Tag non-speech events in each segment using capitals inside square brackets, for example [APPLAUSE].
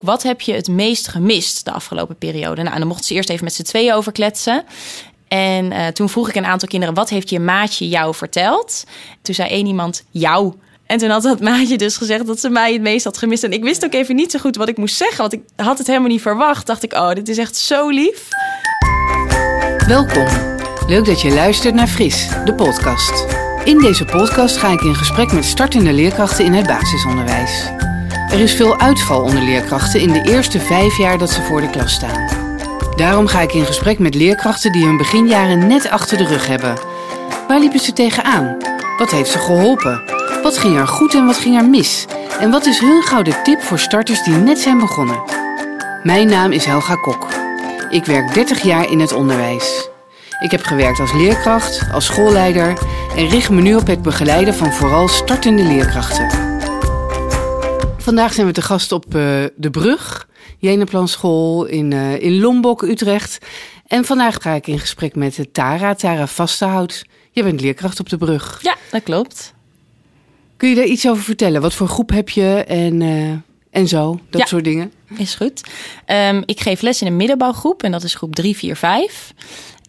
Wat heb je het meest gemist de afgelopen periode? Nou, dan mochten ze eerst even met z'n tweeën over kletsen. En uh, toen vroeg ik een aantal kinderen: wat heeft je maatje jou verteld? Toen zei één iemand: jou. En toen had dat maatje dus gezegd dat ze mij het meest had gemist. En ik wist ook even niet zo goed wat ik moest zeggen, want ik had het helemaal niet verwacht. Dacht ik: oh, dit is echt zo lief. Welkom. Leuk dat je luistert naar Fris, de podcast. In deze podcast ga ik in gesprek met startende leerkrachten in het basisonderwijs. Er is veel uitval onder leerkrachten in de eerste vijf jaar dat ze voor de klas staan. Daarom ga ik in gesprek met leerkrachten die hun beginjaren net achter de rug hebben. Waar liepen ze tegenaan? Wat heeft ze geholpen? Wat ging er goed en wat ging er mis? En wat is hun gouden tip voor starters die net zijn begonnen? Mijn naam is Helga Kok. Ik werk 30 jaar in het onderwijs. Ik heb gewerkt als leerkracht, als schoolleider en richt me nu op het begeleiden van vooral startende leerkrachten. Vandaag zijn we te gast op uh, de Brug, Jeneplanschool in, uh, in Lombok, Utrecht. En vandaag ga ik in gesprek met Tara, Tara Vastenhout. Je bent leerkracht op de Brug. Ja, dat klopt. Kun je daar iets over vertellen? Wat voor groep heb je en, en zo, dat ja, soort dingen? Is goed. Um, ik geef les in een middenbouwgroep en dat is groep 3, 4, 5.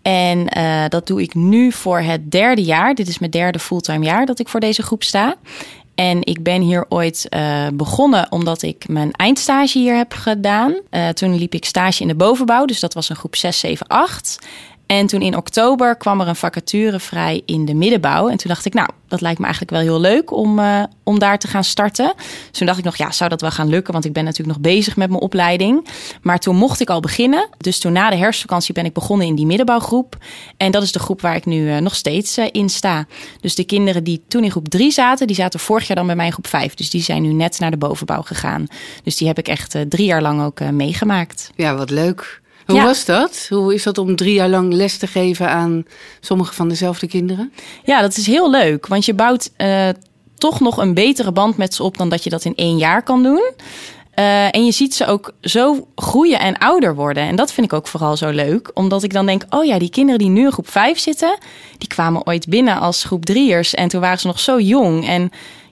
En uh, dat doe ik nu voor het derde jaar. Dit is mijn derde fulltime jaar dat ik voor deze groep sta. En ik ben hier ooit uh, begonnen omdat ik mijn eindstage hier heb gedaan. Uh, toen liep ik stage in de bovenbouw, dus dat was een groep 6, 7, 8. En toen in oktober kwam er een vacature vrij in de middenbouw. En toen dacht ik, nou, dat lijkt me eigenlijk wel heel leuk om, uh, om daar te gaan starten. Dus toen dacht ik nog, ja, zou dat wel gaan lukken? Want ik ben natuurlijk nog bezig met mijn opleiding. Maar toen mocht ik al beginnen. Dus toen na de herfstvakantie ben ik begonnen in die middenbouwgroep. En dat is de groep waar ik nu uh, nog steeds uh, in sta. Dus de kinderen die toen in groep 3 zaten, die zaten vorig jaar dan bij mij in groep 5. Dus die zijn nu net naar de bovenbouw gegaan. Dus die heb ik echt drie jaar lang ook meegemaakt. Ja, wat leuk. Hoe ja. was dat? Hoe is dat om drie jaar lang les te geven aan sommige van dezelfde kinderen? Ja, dat is heel leuk. Want je bouwt uh, toch nog een betere band met ze op dan dat je dat in één jaar kan doen. Uh, en je ziet ze ook zo groeien en ouder worden. En dat vind ik ook vooral zo leuk. Omdat ik dan denk, oh ja, die kinderen die nu in groep 5 zitten... die kwamen ooit binnen als groep drieërs. En toen waren ze nog zo jong. En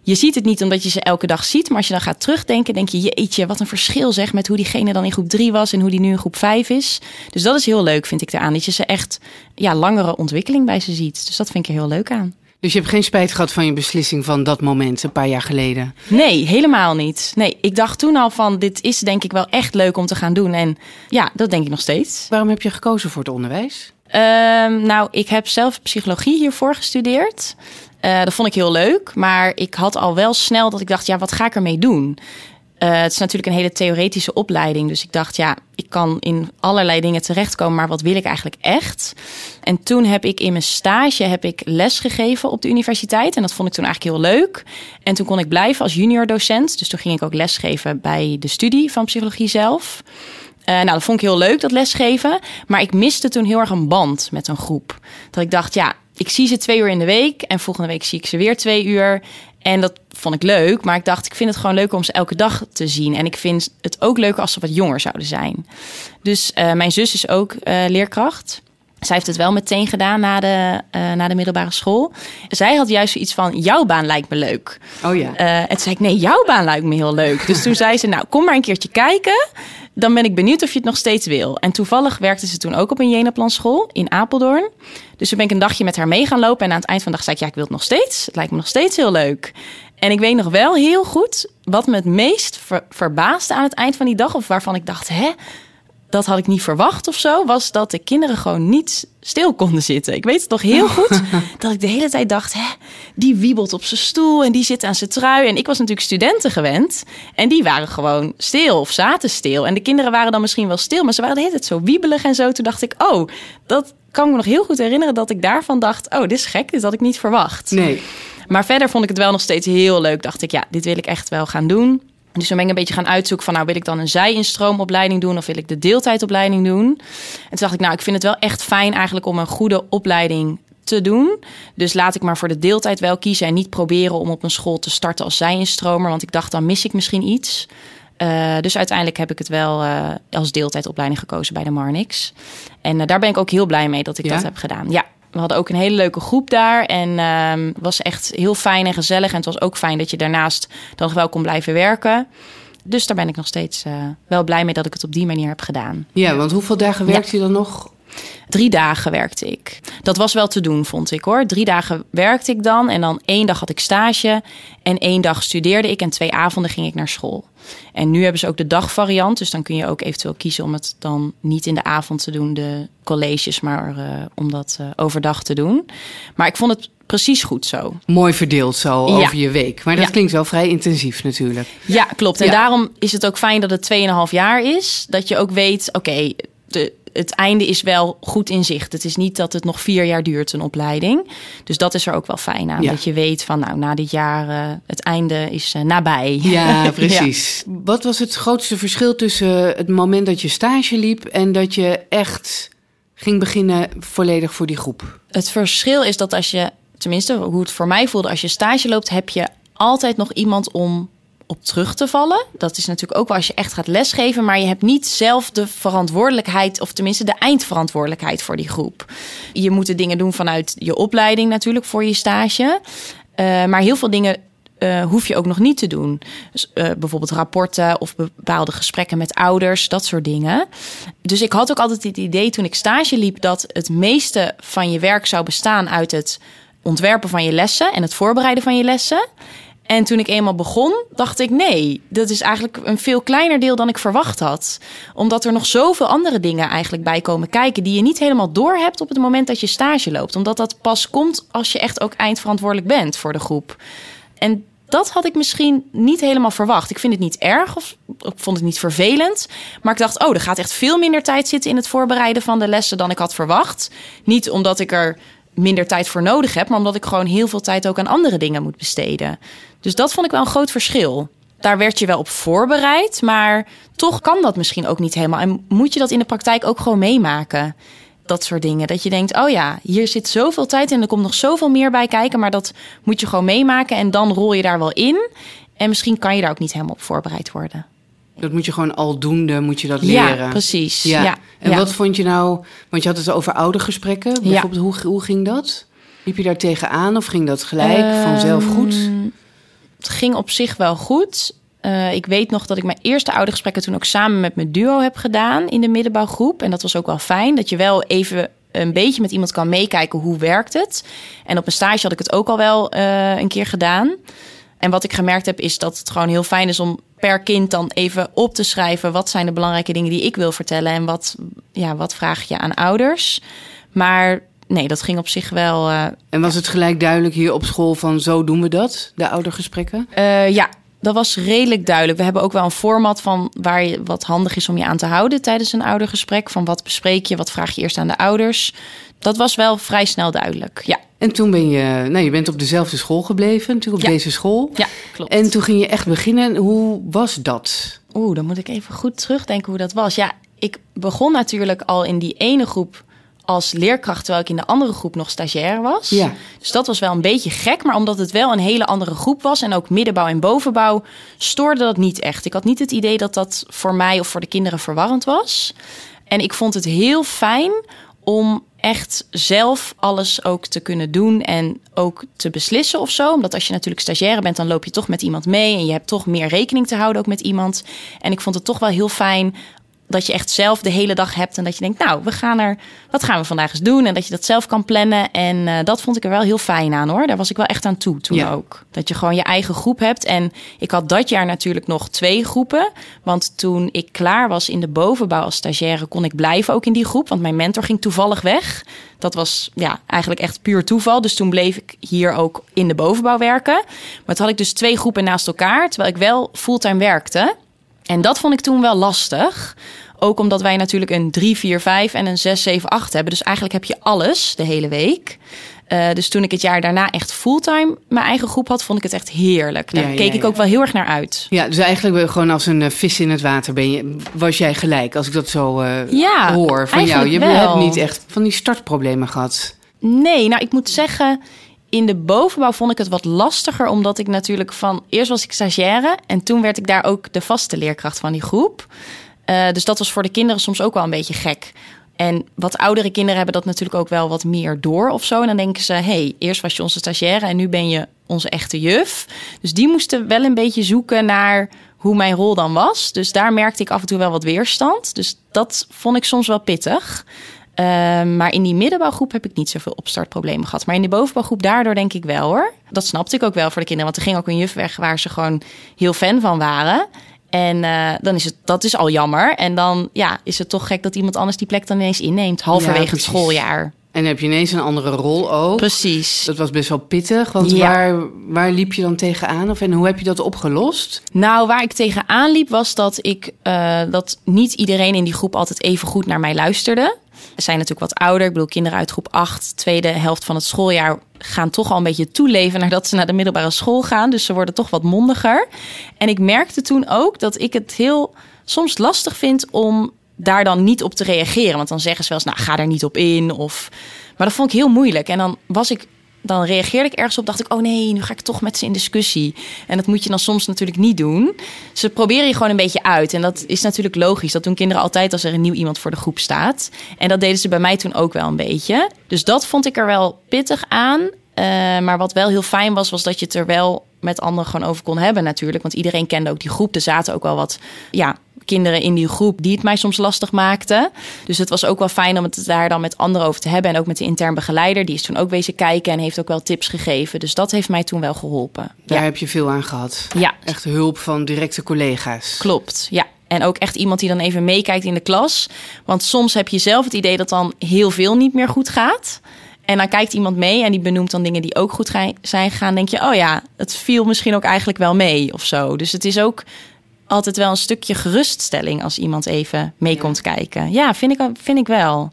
je ziet het niet omdat je ze elke dag ziet. Maar als je dan gaat terugdenken, denk je, jeetje, wat een verschil zeg met hoe diegene dan in groep 3 was en hoe die nu in groep 5 is. Dus dat is heel leuk, vind ik eraan. Dat je ze echt ja, langere ontwikkeling bij ze ziet. Dus dat vind ik er heel leuk aan. Dus je hebt geen spijt gehad van je beslissing van dat moment, een paar jaar geleden? Nee, helemaal niet. Nee, ik dacht toen al van, dit is denk ik wel echt leuk om te gaan doen. En ja, dat denk ik nog steeds. Waarom heb je gekozen voor het onderwijs? Uh, nou, ik heb zelf psychologie hiervoor gestudeerd. Uh, dat vond ik heel leuk. Maar ik had al wel snel dat ik dacht, ja, wat ga ik ermee doen? Uh, het is natuurlijk een hele theoretische opleiding. Dus ik dacht, ja, ik kan in allerlei dingen terechtkomen, maar wat wil ik eigenlijk echt? En toen heb ik in mijn stage heb ik les gegeven op de universiteit. En dat vond ik toen eigenlijk heel leuk. En toen kon ik blijven als junior docent. Dus toen ging ik ook lesgeven bij de studie van psychologie zelf. Uh, nou, dat vond ik heel leuk, dat lesgeven. Maar ik miste toen heel erg een band met een groep. Dat ik dacht, ja, ik zie ze twee uur in de week en volgende week zie ik ze weer twee uur. En dat vond ik leuk, maar ik dacht, ik vind het gewoon leuk om ze elke dag te zien. En ik vind het ook leuk als ze wat jonger zouden zijn. Dus uh, mijn zus is ook uh, leerkracht. Zij heeft het wel meteen gedaan na de, uh, na de middelbare school. Zij had juist zoiets van: jouw baan lijkt me leuk. Oh ja. en toen zei ik: nee, jouw baan lijkt me heel leuk. Dus toen zei ze: nou, kom maar een keertje kijken. Dan ben ik benieuwd of je het nog steeds wil. En toevallig werkte ze toen ook op een Jenaplan school in Apeldoorn. Dus toen ben ik een dagje met haar mee gaan lopen. En aan het eind van de dag zei ik: ja, ik wil het nog steeds. Het lijkt me nog steeds heel leuk. En ik weet nog wel heel goed wat me het meest ver verbaasde aan het eind van die dag. Of waarvan ik dacht: hè dat had ik niet verwacht of zo, was dat de kinderen gewoon niet stil konden zitten. Ik weet het nog heel goed [LAUGHS] dat ik de hele tijd dacht: hè, die wiebelt op zijn stoel en die zit aan zijn trui. En ik was natuurlijk studenten gewend en die waren gewoon stil of zaten stil. En de kinderen waren dan misschien wel stil, maar ze waren de hele tijd zo wiebelig en zo. Toen dacht ik: oh, dat kan ik me nog heel goed herinneren dat ik daarvan dacht: oh, dit is gek, dit had ik niet verwacht. Nee. Maar verder vond ik het wel nog steeds heel leuk. Dacht ik: ja, dit wil ik echt wel gaan doen. Dus dan ben ik een beetje gaan uitzoeken van, nou wil ik dan een zij-instroomopleiding doen of wil ik de deeltijdopleiding doen? En toen dacht ik, nou ik vind het wel echt fijn eigenlijk om een goede opleiding te doen. Dus laat ik maar voor de deeltijd wel kiezen en niet proberen om op een school te starten als zij-instromer, want ik dacht dan mis ik misschien iets. Uh, dus uiteindelijk heb ik het wel uh, als deeltijdopleiding gekozen bij de Marnix. En uh, daar ben ik ook heel blij mee dat ik Ja? dat heb gedaan. Ja, we hadden ook een hele leuke groep daar. En ehm het was echt heel fijn en gezellig. En het was ook fijn dat je daarnaast dan nog wel kon blijven werken. Dus daar ben ik nog steeds uh, wel blij mee dat ik het op die manier heb gedaan. Ja, want hoeveel dagen werkt je dan nog? Drie dagen werkte ik. Dat was wel te doen, vond ik hoor. Drie dagen werkte ik dan en dan één dag had ik stage en één dag studeerde ik en twee avonden ging ik naar school. En nu hebben ze ook de dagvariant, dus dan kun je ook eventueel kiezen om het dan niet in de avond te doen, de colleges, maar uh, om dat uh, overdag te doen. Maar ik vond het precies goed zo. Mooi verdeeld zo over je week. Maar dat ja. klinkt wel vrij intensief natuurlijk. Ja, klopt. En ja. daarom is het ook fijn dat het 2,5 jaar is. Dat je ook weet, oké, okay, het einde is wel goed in zicht. Het is niet dat het nog vier jaar duurt, een opleiding. Dus dat is er ook wel fijn aan. Ja. Dat je weet van, nou, na dit jaar, uh, het einde is uh, nabij. Ja, [LAUGHS] precies. ja. Wat was het grootste verschil tussen het moment dat je stage liep... en dat je echt ging beginnen volledig voor die groep? Het verschil is dat als je, tenminste hoe het voor mij voelde... als je stage loopt, heb je altijd nog iemand om op terug te vallen. Dat is natuurlijk ook wel als je echt gaat lesgeven, maar je hebt niet zelf de verantwoordelijkheid, of tenminste de eindverantwoordelijkheid voor die groep. Je moet de dingen doen vanuit je opleiding natuurlijk voor je stage. Uh, maar heel veel dingen uh, hoef je ook nog niet te doen. Dus, uh, bijvoorbeeld rapporten of bepaalde gesprekken met ouders, dat soort dingen. Dus ik had ook altijd het idee toen ik stage liep dat het meeste van je werk zou bestaan uit het ontwerpen van je lessen en het voorbereiden van je lessen. En toen ik eenmaal begon, dacht ik: nee, dat is eigenlijk een veel kleiner deel dan ik verwacht had. Omdat er nog zoveel andere dingen eigenlijk bij komen kijken die je niet helemaal door hebt op het moment dat je stage loopt. Omdat dat pas komt als je echt ook eindverantwoordelijk bent voor de groep. En dat had ik misschien niet helemaal verwacht. Ik vind het niet erg of ik vond het niet vervelend. Maar ik dacht, oh, er gaat echt veel minder tijd zitten in het voorbereiden van de lessen dan ik had verwacht. Niet omdat ik er minder tijd voor nodig heb, maar omdat ik gewoon heel veel tijd ook aan andere dingen moet besteden. Dus dat vond ik wel een groot verschil. Daar werd je wel op voorbereid, maar toch kan dat misschien ook niet helemaal. En moet je dat in de praktijk ook gewoon meemaken? Dat soort dingen. Dat je denkt, oh ja, hier zit zoveel tijd en er komt nog zoveel meer bij kijken. Maar dat moet je gewoon meemaken en dan rol je daar wel in. En misschien kan je daar ook niet helemaal op voorbereid worden. Dat moet je gewoon aldoende, moet je dat leren. Ja, precies. Ja. ja. En wat vond je nou, want je had het over oude gesprekken. Bijvoorbeeld, hoe, hoe ging dat? Liep je daar tegenaan of ging dat gelijk um, vanzelf goed? Het ging op zich wel goed. Uh, ik weet nog dat ik mijn eerste oude gesprekken toen ook samen met mijn duo heb gedaan in de middenbouwgroep. En dat was ook wel fijn, dat je wel even een beetje met iemand kan meekijken hoe werkt het. En op een stage had ik het ook al wel uh, een keer gedaan. En wat ik gemerkt heb is dat het gewoon heel fijn is om per kind dan even op te schrijven wat zijn de belangrijke dingen die ik wil vertellen en wat, ja, wat vraag je aan ouders. Maar nee, dat ging op zich wel. Uh, en was het gelijk duidelijk hier op school van zo doen we dat, de oudergesprekken? Uh, ja, dat was redelijk duidelijk. We hebben ook wel een format van waar je wat handig is om je aan te houden tijdens een oudergesprek. Van wat bespreek je, wat vraag je eerst aan de ouders. Dat was wel vrij snel duidelijk. Ja. En toen ben je, nou, je bent op dezelfde school gebleven, natuurlijk op ja. deze school. Ja, klopt. En toen ging je echt beginnen. Hoe was dat? Oeh, dan moet ik even goed terugdenken hoe dat was. Ja, ik begon natuurlijk al in die ene groep als leerkracht, terwijl ik in de andere groep nog stagiair was. Ja. Dus dat was wel een beetje gek, maar omdat het wel een hele andere groep was en ook middenbouw en bovenbouw, stoorde dat niet echt. Ik had niet het idee dat dat voor mij of voor de kinderen verwarrend was. En ik vond het heel fijn om echt zelf alles ook te kunnen doen en ook te beslissen of zo. Omdat als je natuurlijk stagiaire bent, dan loop je toch met iemand mee en je hebt toch meer rekening te houden ook met iemand. En ik vond het toch wel heel fijn dat je echt zelf de hele dag hebt en dat je denkt, nou, we gaan er, wat gaan we vandaag eens doen? En dat je dat zelf kan plannen. En uh, dat vond ik er wel heel fijn aan hoor. Daar was ik wel echt aan toe toen Ja. ook. Dat je gewoon je eigen groep hebt. En ik had dat jaar natuurlijk nog twee groepen. Want toen ik klaar was in de bovenbouw als stagiaire, kon ik blijven ook in die groep. Want mijn mentor ging toevallig weg. Dat was ja, eigenlijk echt puur toeval. Dus toen bleef ik hier ook in de bovenbouw werken. Maar toen had ik dus twee groepen naast elkaar, terwijl ik wel fulltime werkte. En dat vond ik toen wel lastig. Ook omdat wij natuurlijk een 3, 4, 5 en een 6, 7, 8 hebben. Dus eigenlijk heb je alles de hele week. Uh, dus toen ik het jaar daarna echt fulltime mijn eigen groep had, vond ik het echt heerlijk. Daar Ja, ja, keek ik ja. ook wel heel erg naar uit. Ja, dus eigenlijk ben je gewoon als een eh, vis in het water ben je, was jij gelijk, als ik dat zo eh, hoor van jou. Je wel. hebt niet echt van die startproblemen gehad. Nee, nou ik moet zeggen, in de bovenbouw vond ik het wat lastiger, omdat ik natuurlijk van eerst was ik stagiaire en toen werd ik daar ook de vaste leerkracht van die groep. Uh, dus dat was voor de kinderen soms ook wel een beetje gek. En wat oudere kinderen hebben dat natuurlijk ook wel wat meer door of zo. En dan denken ze, hey, eerst was je onze stagiaire en nu ben je onze echte juf. Dus die moesten wel een beetje zoeken naar hoe mijn rol dan was. Dus daar merkte ik af en toe wel wat weerstand. Dus dat vond ik soms wel pittig. Ehm, maar in die middenbouwgroep heb ik niet zoveel opstartproblemen gehad. Maar in de bovenbouwgroep daardoor denk ik wel hoor. Dat snapte ik ook wel voor de kinderen. Want er ging ook een juf weg waar ze gewoon heel fan van waren. En uh, dan is het, dat is al jammer. En dan ja, is het toch gek dat iemand anders die plek dan ineens inneemt. Halverwege Ja, het schooljaar. En heb je ineens een andere rol ook. Precies. Dat was best wel pittig. Want Ja. waar, waar liep je dan tegenaan? Of en hoe heb je dat opgelost? Nou, waar ik tegenaan liep was dat ik eh, dat niet iedereen in die groep altijd even goed naar mij luisterde. Zijn natuurlijk wat ouder. Ik bedoel, kinderen uit groep 8, tweede helft van het schooljaar, gaan toch al een beetje toeleven nadat ze naar de middelbare school gaan. Dus ze worden toch wat mondiger. En ik merkte toen ook dat ik het heel soms lastig vind om daar dan niet op te reageren. Want dan zeggen ze wel eens, nou, ga daar niet op in. Of... Maar dat vond ik heel moeilijk. En dan was ik dan reageerde ik ergens op, dacht ik, oh nee, nu ga ik toch met ze in discussie. En dat moet je dan soms natuurlijk niet doen. Ze proberen je gewoon een beetje uit. En dat is natuurlijk logisch. Dat doen kinderen altijd als er een nieuw iemand voor de groep staat. En dat deden ze bij mij toen ook wel een beetje. Dus dat vond ik er wel pittig aan. Eh, maar wat wel heel fijn was, was dat je het er wel met anderen gewoon over kon hebben natuurlijk. Want iedereen kende ook die groep. Er zaten ook wel wat ja, kinderen in die groep die het mij soms lastig maakten. Dus het was ook wel fijn om het daar dan met anderen over te hebben. En ook met de intern begeleider. Die is toen ook wezen kijken en heeft ook wel tips gegeven. Dus dat heeft mij toen wel geholpen. Daar Ja, heb je veel aan gehad. ja Echt hulp van directe collega's. klopt. Ja. En ook echt iemand die dan even meekijkt in de klas. Want soms heb je zelf het idee dat dan heel veel niet meer goed gaat. En dan kijkt iemand mee en die benoemt dan dingen die ook goed zijn gegaan. denk je, oh ja, het viel misschien ook eigenlijk wel mee of zo. Dus het is ook altijd wel een stukje geruststelling als iemand even mee Ja. komt kijken. Ja, vind ik, vind ik wel.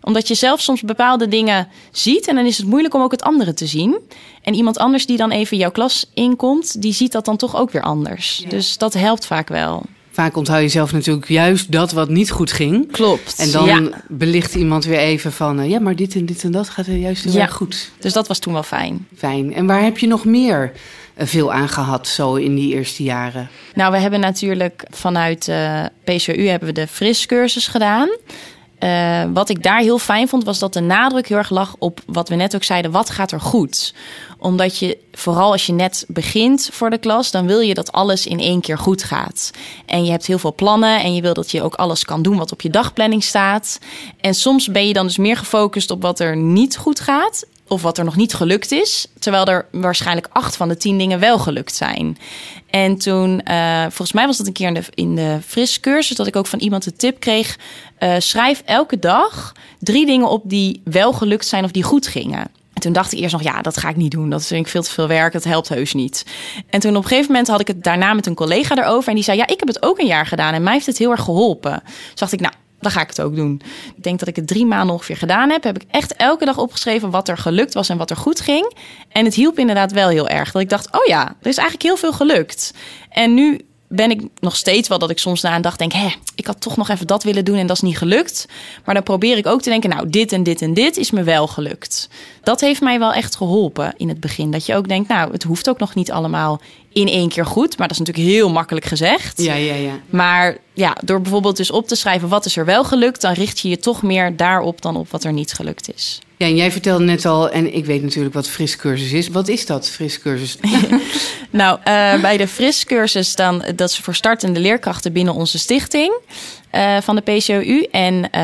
Omdat je zelf soms bepaalde dingen ziet en dan is het moeilijk om ook het andere te zien. En iemand anders die dan even jouw klas inkomt, die ziet dat dan toch ook weer anders. Ja. Dus dat helpt vaak wel. Vaak onthoud je zelf natuurlijk juist dat wat niet goed ging. Klopt. En dan ja. belicht iemand weer even van... eh, ja, maar dit en dit en dat gaat er juist heel Ja. erg goed. Dus dat was toen wel fijn. Fijn. En waar heb je nog meer veel aan gehad zo in die eerste jaren? Nou, we hebben natuurlijk vanuit eh PCU hebben we de friscursus gedaan. Eh, wat ik daar heel fijn vond, was dat de nadruk heel erg lag op wat we net ook zeiden: wat gaat er goed? Omdat je, vooral als je net begint voor de klas, dan wil je dat alles in één keer goed gaat. En je hebt heel veel plannen en je wil dat je ook alles kan doen wat op je dagplanning staat. En soms ben je dan dus meer gefocust op wat er niet goed gaat. Of wat er nog niet gelukt is. Terwijl er waarschijnlijk acht van de tien dingen wel gelukt zijn. En toen, eh, volgens mij was dat een keer in de, in de dat ik ook van iemand de tip kreeg. eh, schrijf elke dag drie dingen op die wel gelukt zijn of die goed gingen. En toen dacht ik eerst nog, ja, dat ga ik niet doen. Dat vind ik veel te veel werk. Dat helpt heus niet. En toen op een gegeven moment had ik het daarna met een collega erover. En die zei, ja, ik heb het ook een jaar gedaan. En mij heeft het heel erg geholpen. Dus dacht ik, nou, dan ga ik het ook doen. Ik denk dat ik het drie maanden ongeveer gedaan heb. Heb ik echt elke dag opgeschreven wat er gelukt was en wat er goed ging. En het hielp inderdaad wel heel erg. Dat ik dacht, oh ja, er is eigenlijk heel veel gelukt. En nu ben ik nog steeds wel dat ik soms na een dag denk... hé, ik had toch nog even dat willen doen en dat is niet gelukt. Maar dan probeer ik ook te denken... nou, dit en dit en dit is me wel gelukt. Dat heeft mij wel echt geholpen in het begin. Dat je ook denkt, nou, het hoeft ook nog niet allemaal in één keer goed. Maar dat is natuurlijk heel makkelijk gezegd. Ja, ja, ja. Maar ja, door bijvoorbeeld dus op te schrijven wat is er wel gelukt... dan richt je je toch meer daarop dan op wat er niet gelukt is. Ja, en jij vertelde net al, en ik weet natuurlijk wat friscursus is. Wat is dat, friscursus? [LAUGHS] Nou, eh, bij de friscursus dan dat is voor startende leerkrachten binnen onze stichting eh, van de PCOU. En eh,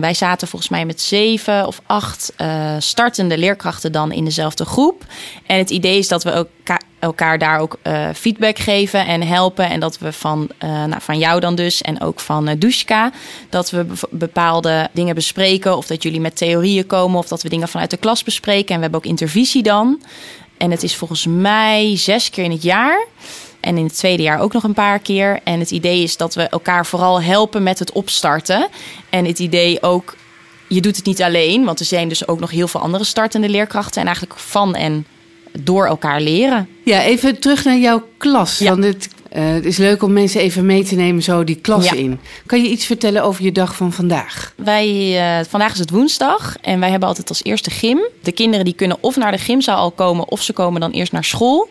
wij zaten volgens mij met zeven of acht startende leerkrachten dan in dezelfde groep. En het idee is dat we elkaar, elkaar daar ook eh, feedback geven en helpen. En dat we van, eh, nou, van jou dan dus en ook van uh, dat we bepaalde dingen bespreken. Of dat jullie met theorieën komen of dat we dingen vanuit de klas bespreken. En we hebben ook intervisie dan. En het is volgens mij zes keer in het jaar. En in het tweede jaar ook nog een paar keer. En het idee is dat we elkaar vooral helpen met het opstarten. En het idee ook, je doet het niet alleen. Want er zijn dus ook nog heel veel andere startende leerkrachten. En eigenlijk van en door elkaar leren. Ja, even terug naar jouw klas. Ja. Want het, eh, het is leuk om mensen even mee te nemen zo die klas Ja. in. Kan je iets vertellen over je dag van vandaag? Wij, eh, vandaag is het woensdag en wij hebben altijd als eerste gym. De kinderen die kunnen of naar de gymzaal al komen of ze komen dan eerst naar school.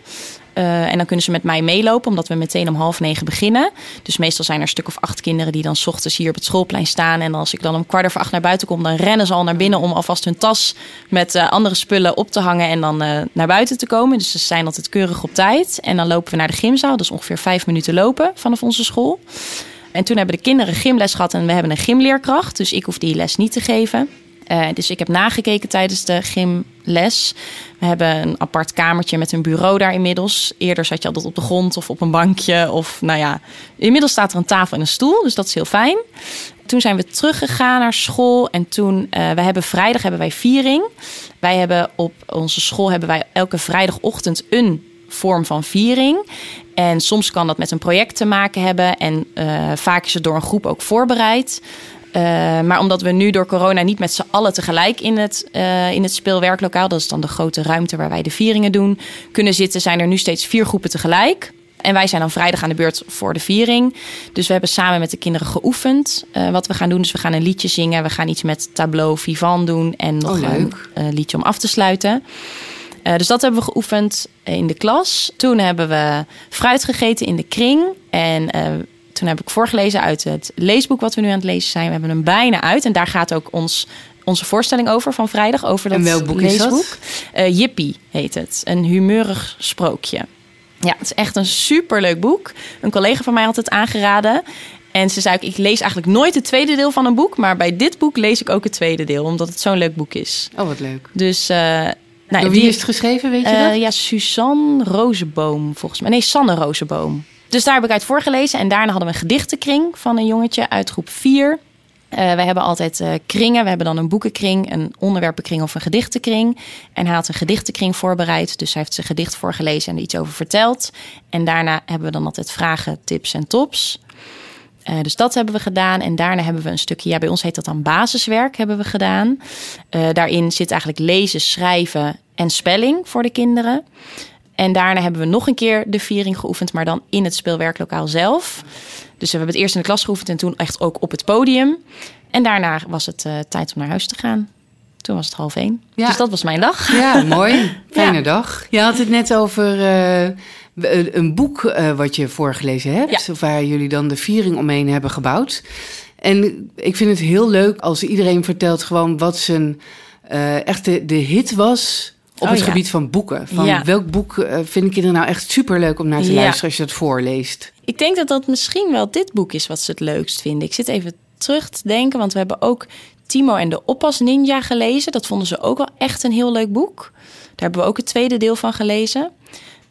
Eh, en dan kunnen ze met mij meelopen, omdat we meteen om half negen beginnen. Dus meestal zijn er een stuk of acht kinderen die dan s ochtends hier op het schoolplein staan. En als ik dan om kwart over acht naar buiten kom, dan rennen ze al naar binnen om alvast hun tas met uh, andere spullen op te hangen en dan uh, naar buiten te komen. Dus ze zijn altijd keurig op tijd. En dan lopen we naar de gymzaal. Is ongeveer vijf minuten lopen vanaf onze school. En toen hebben de kinderen gymles gehad en we hebben een gymleerkracht. Dus ik hoef die les niet te geven. Uh, dus ik heb nagekeken tijdens de gymles. We hebben een apart kamertje met een bureau daar inmiddels. Eerder zat je altijd op de grond of op een bankje. Of nou ja, inmiddels staat er een tafel en een stoel. Dus dat is heel fijn. Toen zijn we teruggegaan naar school. En toen, uh, we hebben vrijdag hebben wij viering. Wij hebben op onze school hebben wij elke vrijdagochtend een vorm van viering. En soms kan dat met een project te maken hebben. En uh, vaak is het door een groep ook voorbereid. Uh, maar omdat we nu door corona niet met z'n allen tegelijk in het, uh, in het speelwerklokaal, dat is dan de grote ruimte waar wij de vieringen doen, kunnen zitten, zijn er nu steeds vier groepen tegelijk. En wij zijn dan vrijdag aan de beurt voor de viering. Dus we hebben samen met de kinderen geoefend uh, wat we gaan doen. Dus we gaan een liedje zingen, we gaan iets met tableau vivant doen en nog oh, een uh, liedje om af te sluiten. Uh, dus dat hebben we geoefend in de klas. Toen hebben we fruit gegeten in de kring. En toen heb ik voorgelezen uit het leesboek wat we nu aan het lezen zijn. We hebben hem bijna uit. En daar gaat ook ons, onze voorstelling over van vrijdag. Over dat en welk boek leesboek. is dat? Uh, Jippie heet het. Een humeurig sprookje. Ja, het is echt een superleuk boek. Een collega van mij had het aangeraden. En ze zei ook, ik lees eigenlijk nooit het tweede deel van een boek. Maar bij dit boek lees ik ook het tweede deel. Omdat het zo'n leuk boek is. Oh, wat leuk. Dus... Uh, nou, Door wie die, is het geschreven, weet je uh, dat? Ja, Suzanne Rozenboom, volgens mij. Nee, Sanne Rozenboom. Dus daar heb ik uit voorgelezen. En daarna hadden we een gedichtenkring van een jongetje uit groep 4. Uh, we hebben altijd uh, kringen. We hebben dan een boekenkring, een onderwerpenkring of een gedichtenkring. En hij had een gedichtenkring voorbereid. Dus hij heeft zijn gedicht voorgelezen en er iets over verteld. En daarna hebben we dan altijd vragen, tips en tops. Uh, dus dat hebben we gedaan. En daarna hebben we een stukje, ja, bij ons heet dat dan basiswerk, hebben we gedaan. Daarin zit eigenlijk lezen, schrijven en spelling voor de kinderen. En daarna hebben we nog een keer de viering geoefend, maar dan in het speelwerklokaal zelf. Dus we hebben het eerst in de klas geoefend en toen echt ook op het podium. En daarna was het uh, tijd om naar huis te gaan. Toen was het half één. Ja. Dus dat was mijn dag. Ja, [LAUGHS] mooi. Fijne ja. dag. Je had het net over uh, een boek uh, wat je voorgelezen hebt. Ja. Waar jullie dan de viering omheen hebben gebouwd. En ik vind het heel leuk als iedereen vertelt gewoon wat zijn echt de, de hit was op oh, het ja. gebied van boeken. Van ja. welk boek uh, vinden kinderen nou echt superleuk om naar te ja. luisteren als je dat voorleest? Ik denk dat dat misschien wel dit boek is wat ze het leukst vinden. Ik zit even terug te denken, want we hebben ook Timo en de Oppas Ninja gelezen. Dat vonden ze ook wel echt een heel leuk boek. Daar hebben we ook het tweede deel van gelezen.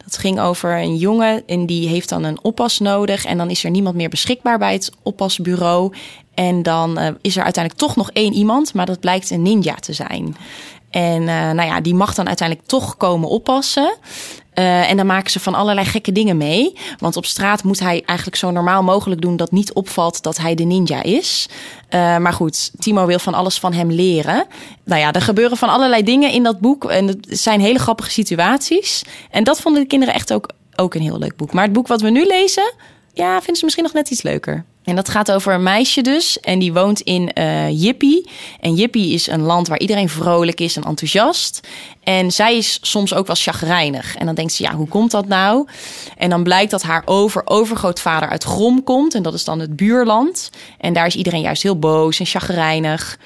Dat ging over een jongen en die heeft dan een oppas nodig. En dan is er niemand meer beschikbaar bij het oppasbureau. En dan uh, is er uiteindelijk toch nog één iemand, maar dat blijkt een ninja te zijn. En uh, nou ja, die mag dan uiteindelijk toch komen oppassen. Uh, en dan maken ze van allerlei gekke dingen mee. Want op straat moet hij eigenlijk zo normaal mogelijk doen dat niet opvalt dat hij de ninja is. Uh, maar goed, Timo wil van alles van hem leren. Nou ja, er gebeuren van allerlei dingen in dat boek. En het zijn hele grappige situaties. En dat vonden de kinderen echt ook, ook een heel leuk boek. Maar het boek wat we nu lezen, ja, vinden ze misschien nog net iets leuker. En dat gaat over een meisje dus. En die woont in uh. En Jippie is een land waar iedereen vrolijk is en enthousiast. En zij is soms ook wel chagrijnig. En dan denkt ze, ja, hoe komt dat nou? En dan blijkt dat haar over-overgrootvader uit Grom komt. En dat is dan het buurland. En daar is iedereen juist heel boos en chagrijnig.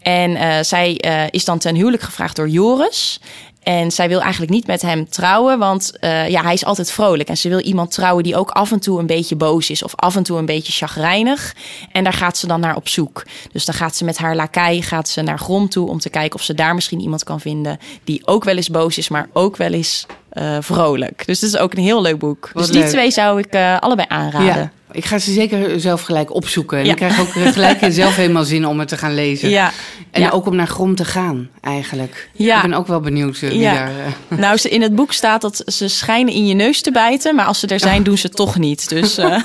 En uh, zij uh, is dan ten huwelijk gevraagd door Joris. En zij wil eigenlijk niet met hem trouwen, want uh, ja, hij is altijd vrolijk. En ze wil iemand trouwen die ook af en toe een beetje boos is of af en toe een beetje chagrijnig. En daar gaat ze dan naar op zoek. Dus dan gaat ze met haar lakai gaat ze naar Grom toe om te kijken of ze daar misschien iemand kan vinden die ook wel eens boos is, maar ook wel eens uh, vrolijk. Dus het is ook een heel leuk boek. Wat dus die leuk. twee zou ik uh, allebei aanraden. Ja. Ik ga ze zeker zelf gelijk opzoeken. En ja. ik krijg ook gelijk [LAUGHS] zelf helemaal zin om het te gaan lezen. Ja. En ja. ook om naar Grom te gaan, eigenlijk. Ja. Ik ben ook wel benieuwd wie ja. daar... Uh... [LAUGHS] Nou, in het boek staat dat ze schijnen in je neus te bijten... maar als ze er zijn, doen ze het toch niet. Dus uh... [LAUGHS]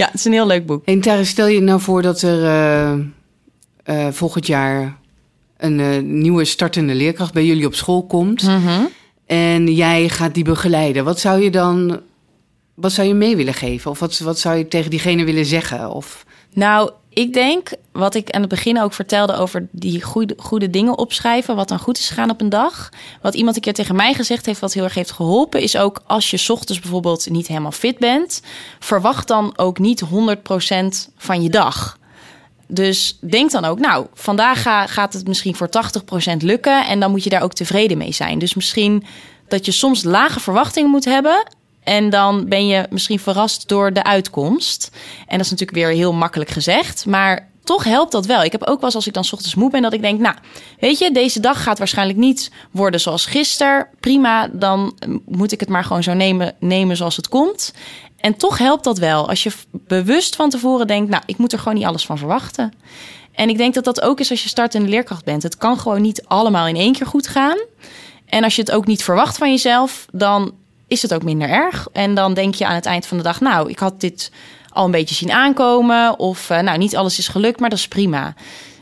ja, het is een heel leuk boek. En Tara, stel je nou voor dat er uh, volgend jaar... een nieuwe startende leerkracht bij jullie op school komt... Mm -hmm. en jij gaat die begeleiden. Wat zou je dan... Wat zou je mee willen geven? Of wat, wat zou je tegen diegene willen zeggen? Of... Nou, Ik denk, wat ik aan het begin ook vertelde over die goede, goede dingen opschrijven, wat dan goed is gegaan op een dag. Wat iemand een keer tegen mij gezegd heeft, wat heel erg heeft geholpen, is ook als je ochtends bijvoorbeeld niet helemaal fit bent, verwacht dan ook niet 100% van je dag. Dus denk dan ook, nou, vandaag ga- gaat het misschien voor 80% lukken en dan moet je daar ook tevreden mee zijn. Dus misschien dat je soms lage verwachtingen moet hebben en dan ben je misschien verrast door de uitkomst. En dat is natuurlijk weer heel makkelijk gezegd, maar toch helpt dat wel. Ik heb ook wel eens als ik dan ochtends moe ben dat ik denk, nou, weet je, deze dag gaat waarschijnlijk niet worden zoals gisteren. Prima, dan moet ik het maar gewoon zo nemen, nemen zoals het komt. En toch helpt dat wel. Als je bewust van tevoren denkt, nou, ik moet er gewoon niet alles van verwachten. En ik denk dat dat ook is als je startende leerkracht bent. Het kan gewoon niet allemaal in één keer goed gaan. En als je het ook niet verwacht van jezelf, dan is het ook minder erg. En dan denk je aan het eind van de dag, nou, ik had dit al een beetje zien aankomen. Of eh, nou, niet alles is gelukt, maar dat is prima.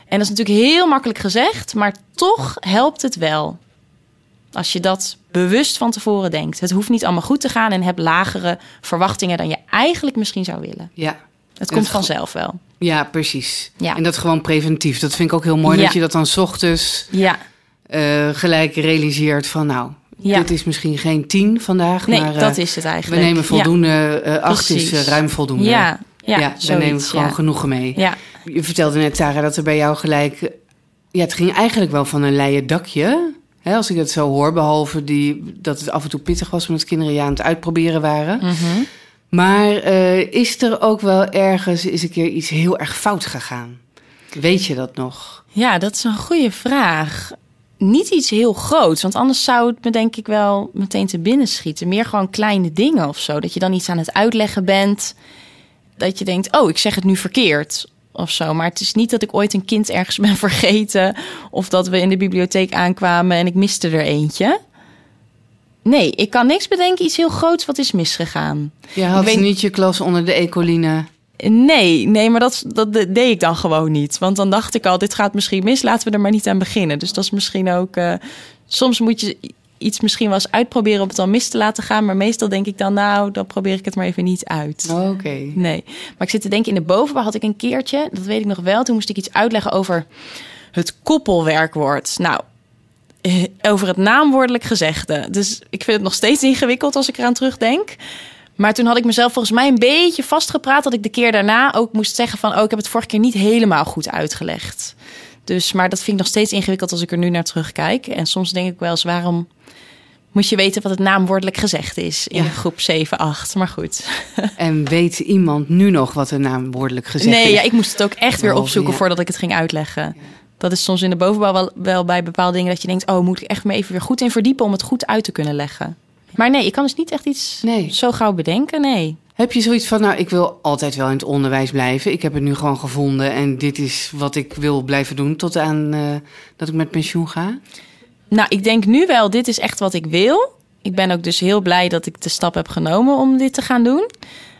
En dat is natuurlijk heel makkelijk gezegd, maar toch helpt het wel. Als je dat bewust van tevoren denkt. Het hoeft niet allemaal goed te gaan en heb lagere verwachtingen dan je eigenlijk misschien zou willen. Ja. Het komt Het- vanzelf wel. Ja, precies. Ja. En dat gewoon preventief. Dat vind ik ook heel mooi Ja. dat je dat dan 's ochtends Ja, eh, gelijk realiseert van nou, Ja. dit is misschien geen tien vandaag, nee, maar eh, dat is het we eigenlijk. nemen Ja. voldoende. eh acht is Precies. eh, ruim voldoende. Ja, ja, ja, we nemen gewoon genoegen mee. Ja, Je vertelde net, Tara, dat er bij jou gelijk... eh, Ja, het ging eigenlijk wel van een leien dakje. Hè, als ik het zo hoor, behalve die, dat het af en toe pittig was... omdat kinderen ja aan het uitproberen waren. mhm. Maar eh, is er ook wel ergens is een keer iets heel erg fout gegaan? Weet je dat nog? ja, dat is een goede vraag. Niet iets heel groots, want anders zou het me denk ik wel meteen te binnen schieten. Meer gewoon kleine dingen of zo. Dat je dan iets aan het uitleggen bent. Dat je denkt, oh, ik zeg het nu verkeerd of zo. Maar het is niet dat ik ooit een kind ergens ben [LAUGHS] vergeten. Of dat we in de bibliotheek aankwamen en ik miste er eentje. Nee, ik kan niks bedenken, iets heel groots wat is misgegaan. Je had weet- niet je klas onder de ecoline. Nee, nee, maar dat, dat deed ik dan gewoon niet. Want dan dacht ik al, dit gaat misschien mis, laten we er maar niet aan beginnen. Dus dat is misschien ook... eh, soms moet je iets misschien wel eens uitproberen om het dan mis te laten gaan. Maar meestal denk ik dan, nou, dan probeer ik het maar even niet uit. Oké. Nee, maar ik zit te denken, in de bovenbouw had ik een keertje, dat weet ik nog wel. Toen moest ik iets uitleggen over het koppelwerkwoord. Nou, eh, over het naamwoordelijk gezegde. Dus ik vind het nog steeds ingewikkeld als ik eraan terugdenk. Maar toen had ik mezelf volgens mij een beetje vastgepraat... dat ik de keer daarna ook moest zeggen van... oh, ik heb het vorige keer niet helemaal goed uitgelegd. Dus, maar dat vind ik nog steeds ingewikkeld als ik er nu naar terugkijk. En soms denk ik wel eens, waarom moet je weten wat het naamwoordelijk gezegd is... in Ja. groep 7, 8. Maar goed. En weet iemand nu nog wat de naam woordelijk gezegd Nee, is? ja, ik moest het ook echt weer opzoeken ja. voordat ik het ging uitleggen. Dat is soms in de bovenbouw wel, wel bij bepaalde dingen dat je denkt: oh, moet ik echt me even weer goed in verdiepen om het goed uit te kunnen leggen. Maar nee, ik kan dus niet echt iets Nee. zo gauw bedenken. Nee. Heb je zoiets van, nou, ik wil altijd wel in het onderwijs blijven. Ik heb het nu gewoon gevonden en dit is wat ik wil blijven doen tot aan eh, dat ik met pensioen ga? Nou, ik denk nu wel, dit is echt wat ik wil. Ik ben ook dus heel blij dat ik de stap heb genomen om dit te gaan doen.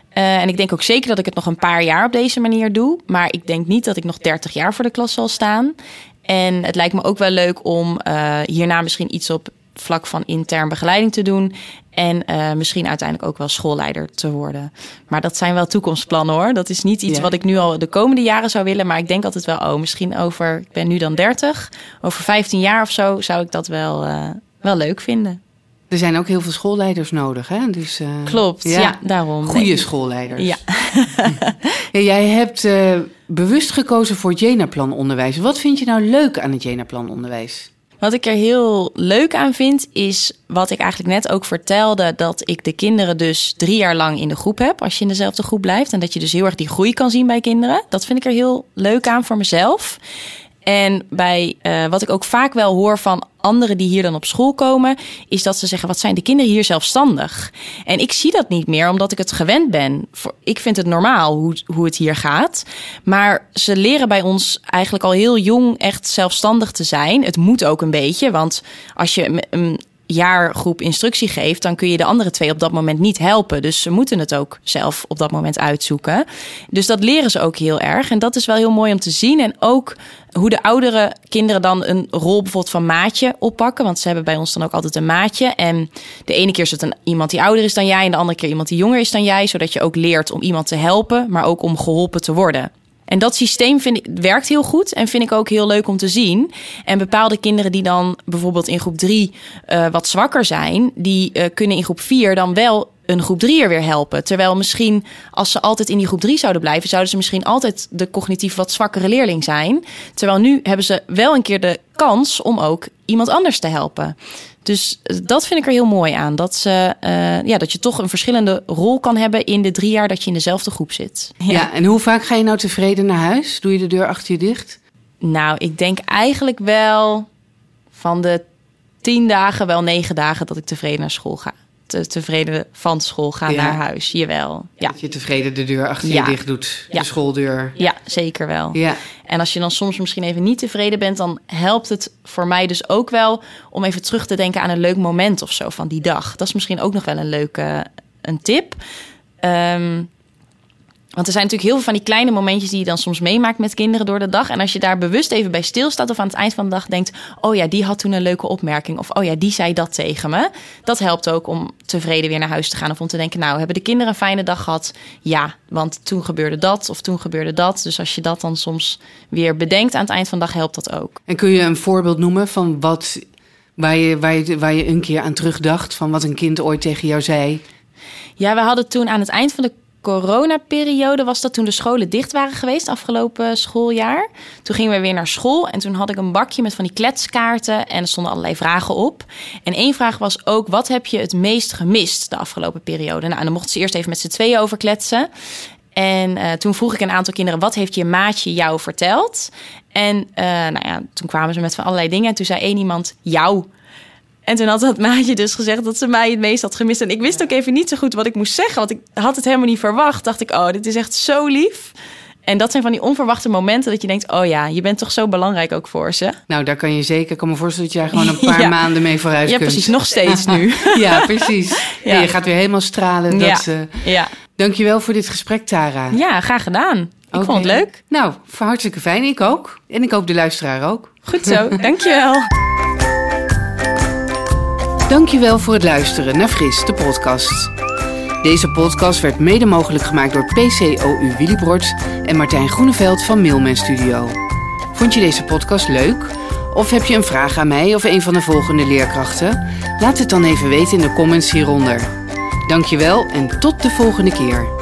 Eh, en ik denk ook zeker dat ik het nog een paar jaar op deze manier doe. Maar ik denk niet dat ik nog 30 jaar voor de klas zal staan. En het lijkt me ook wel leuk om eh, hierna misschien iets op vlak van intern begeleiding te doen. En eh, misschien uiteindelijk ook wel schoolleider te worden. Maar dat zijn wel toekomstplannen hoor. Dat is niet iets Ja. wat ik nu al de komende jaren zou willen. Maar ik denk altijd wel, oh, misschien over, ik ben nu dan 30. Over 15 jaar of zo zou ik dat wel, eh, wel leuk vinden. Er zijn ook heel veel schoolleiders nodig, hè? Dus, eh, Klopt, ja, daarom. Goede schoolleiders. Ja. [LAUGHS] Ja, jij hebt bewust gekozen voor het Jena-plan onderwijs. Wat vind je nou leuk aan het Jena-plan onderwijs? Wat ik er heel leuk aan vind, is wat ik eigenlijk net ook vertelde: dat ik de kinderen dus drie jaar lang in de groep heb. Als je in dezelfde groep blijft. En dat je dus heel erg die groei kan zien bij kinderen. Dat vind ik er heel leuk aan voor mezelf. En bij eh, wat ik ook vaak wel hoor van anderen die hier dan op school komen, is dat ze zeggen: wat zijn de kinderen hier zelfstandig? En ik zie dat niet meer, omdat ik het gewend ben. Ik vind het normaal hoe, hoe het hier gaat. Maar ze leren bij ons eigenlijk al heel jong echt zelfstandig te zijn. Het moet ook een beetje, want als je jaargroep instructie geeft, dan kun je de andere twee op dat moment niet helpen. Dus ze moeten het ook zelf op dat moment uitzoeken. Dus dat leren ze ook heel erg. En dat is wel heel mooi om te zien. En ook hoe de oudere kinderen dan een rol bijvoorbeeld van maatje oppakken. Want ze hebben bij ons dan ook altijd een maatje. En de ene keer is het een, iemand die ouder is dan jij. En de andere keer iemand die jonger is dan jij. Zodat je ook leert om iemand te helpen, maar ook om geholpen te worden. En dat systeem vind ik, werkt heel goed en vind ik ook heel leuk om te zien. En bepaalde kinderen die dan bijvoorbeeld in groep 3 uh, wat zwakker zijn, die uh, kunnen in groep 4 dan wel een groep 3 er weer helpen. Terwijl misschien als ze altijd in die groep 3 zouden blijven, zouden ze misschien altijd de cognitief wat zwakkere leerling zijn. Terwijl nu hebben ze wel een keer de kans om ook iemand anders te helpen. Dus dat vind ik er heel mooi aan. Dat, ze, uh, ja, dat je toch een verschillende rol kan hebben in de drie jaar dat je in dezelfde groep zit. Ja. ja, en hoe vaak ga je nou tevreden naar huis? Doe je de deur achter je dicht? Nou, ik denk eigenlijk wel van de tien dagen, wel negen dagen dat ik tevreden naar school ga te, tevreden van school gaan naar huis. Jawel. Ja. Dat je tevreden de deur achter je dicht doet, de schooldeur. Ja, zeker wel. Ja. En als je dan soms misschien even niet tevreden bent, dan helpt het voor mij dus ook wel om even terug te denken aan een leuk moment of zo van die dag. Dat is misschien ook nog wel een leuke een tip. Um, want er zijn natuurlijk heel veel van die kleine momentjes die je dan soms meemaakt met kinderen door de dag. En als je daar bewust even bij stilstaat of aan het eind van de dag denkt: Oh ja, die had toen een leuke opmerking. Of oh ja, die zei dat tegen me. Dat helpt ook om tevreden weer naar huis te gaan. Of om te denken: Nou, hebben de kinderen een fijne dag gehad? Ja, want toen gebeurde dat of toen gebeurde dat. Dus als je dat dan soms weer bedenkt aan het eind van de dag, helpt dat ook. En kun je een voorbeeld noemen van wat waar je, waar je, waar je een keer aan terugdacht? Van wat een kind ooit tegen jou zei? Ja, we hadden toen aan het eind van de coronaperiode was dat toen de scholen dicht waren geweest, afgelopen schooljaar. Toen gingen we weer naar school en toen had ik een bakje met van die kletskaarten en er stonden allerlei vragen op. En één vraag was ook, wat heb je het meest gemist de afgelopen periode? Nou, dan mochten ze eerst even met z'n tweeën over kletsen. En uh, toen vroeg ik een aantal kinderen: wat heeft je maatje jou verteld? En uh, nou ja, toen kwamen ze met van allerlei dingen. En toen zei één iemand: jou. En toen had dat maatje dus gezegd dat ze mij het meest had gemist. En ik wist ook even niet zo goed wat ik moest zeggen. Want ik had het helemaal niet verwacht. Dacht ik, oh, dit is echt zo lief. En dat zijn van die onverwachte momenten dat je denkt: oh ja, je bent toch zo belangrijk ook voor ze. Nou, daar kan je zeker. Ik kan me voorstellen dat je daar gewoon een paar [LAUGHS] maanden mee vooruit ja, kunt. Ja, precies. Nog steeds nu. [LAUGHS] ja, precies. [LAUGHS] Ja. En je gaat weer helemaal stralen. Dat, ja. Uh... ja. Dankjewel voor dit gesprek, Tara. Ja, graag gedaan. Ik okay. vond het leuk. Nou, hartstikke fijn. Ik ook. En ik hoop de luisteraar ook. Goed zo. Dankjewel. Dankjewel voor het luisteren naar Fris, de podcast. Deze podcast werd mede mogelijk gemaakt door PCOU Willibrord en Martijn Groeneveld van Mailman Studio. Vond je deze podcast leuk? Of heb je een vraag aan mij of een van de volgende leerkrachten? Laat het dan even weten in de comments hieronder. Dankjewel en tot de volgende keer.